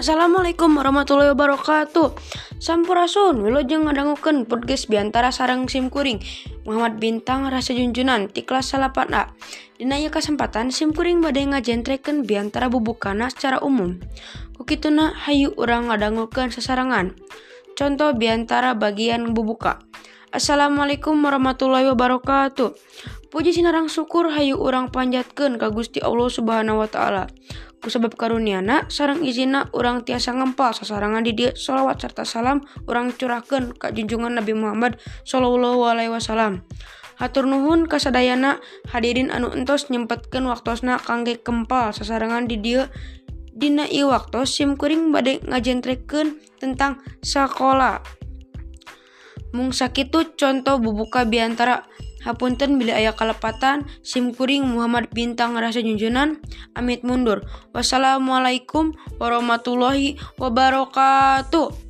Assalamualaikum warahmatullahi wabarakatuh. Sampurasun wilujeng ngadangukeun podcast biantara sarang simkuring Muhammad Bintang rasa junjunan ti kelas 8A Dina ieu kesempatan simkuring badai ngajentrekeun biantara bubukana secara umum. Kukituna hayu urang ngadangukeun sasarangan. Contoh biantara bagian bubuka. Assalamualaikum warahmatullahi wabarakatuh. Puji Sinarang syukur Hayu urang panjatkan ka Gusti Allah subhanahu Wa ta'ala. Kusebab karuniana sarang izina orang tiasa ngempal sasarangan di dia sholawat serta salam orang curahkan ke junjungan Nabi Muhammad Shallallahu Alaihi Wasallam. Hatur Nuhun kasadayana hadirin anu entos nyempetkan waktosna kangge kempal sasarangan di dia Dina waktu SIMkuring badai ngajentrekeun tentang sekolah mung sakitu contoh bubuka biantara Hapunten bila ayah kalepatan, simkuring Muhammad Bintang rasa junjunan, amit mundur. Wassalamualaikum warahmatullahi wabarakatuh.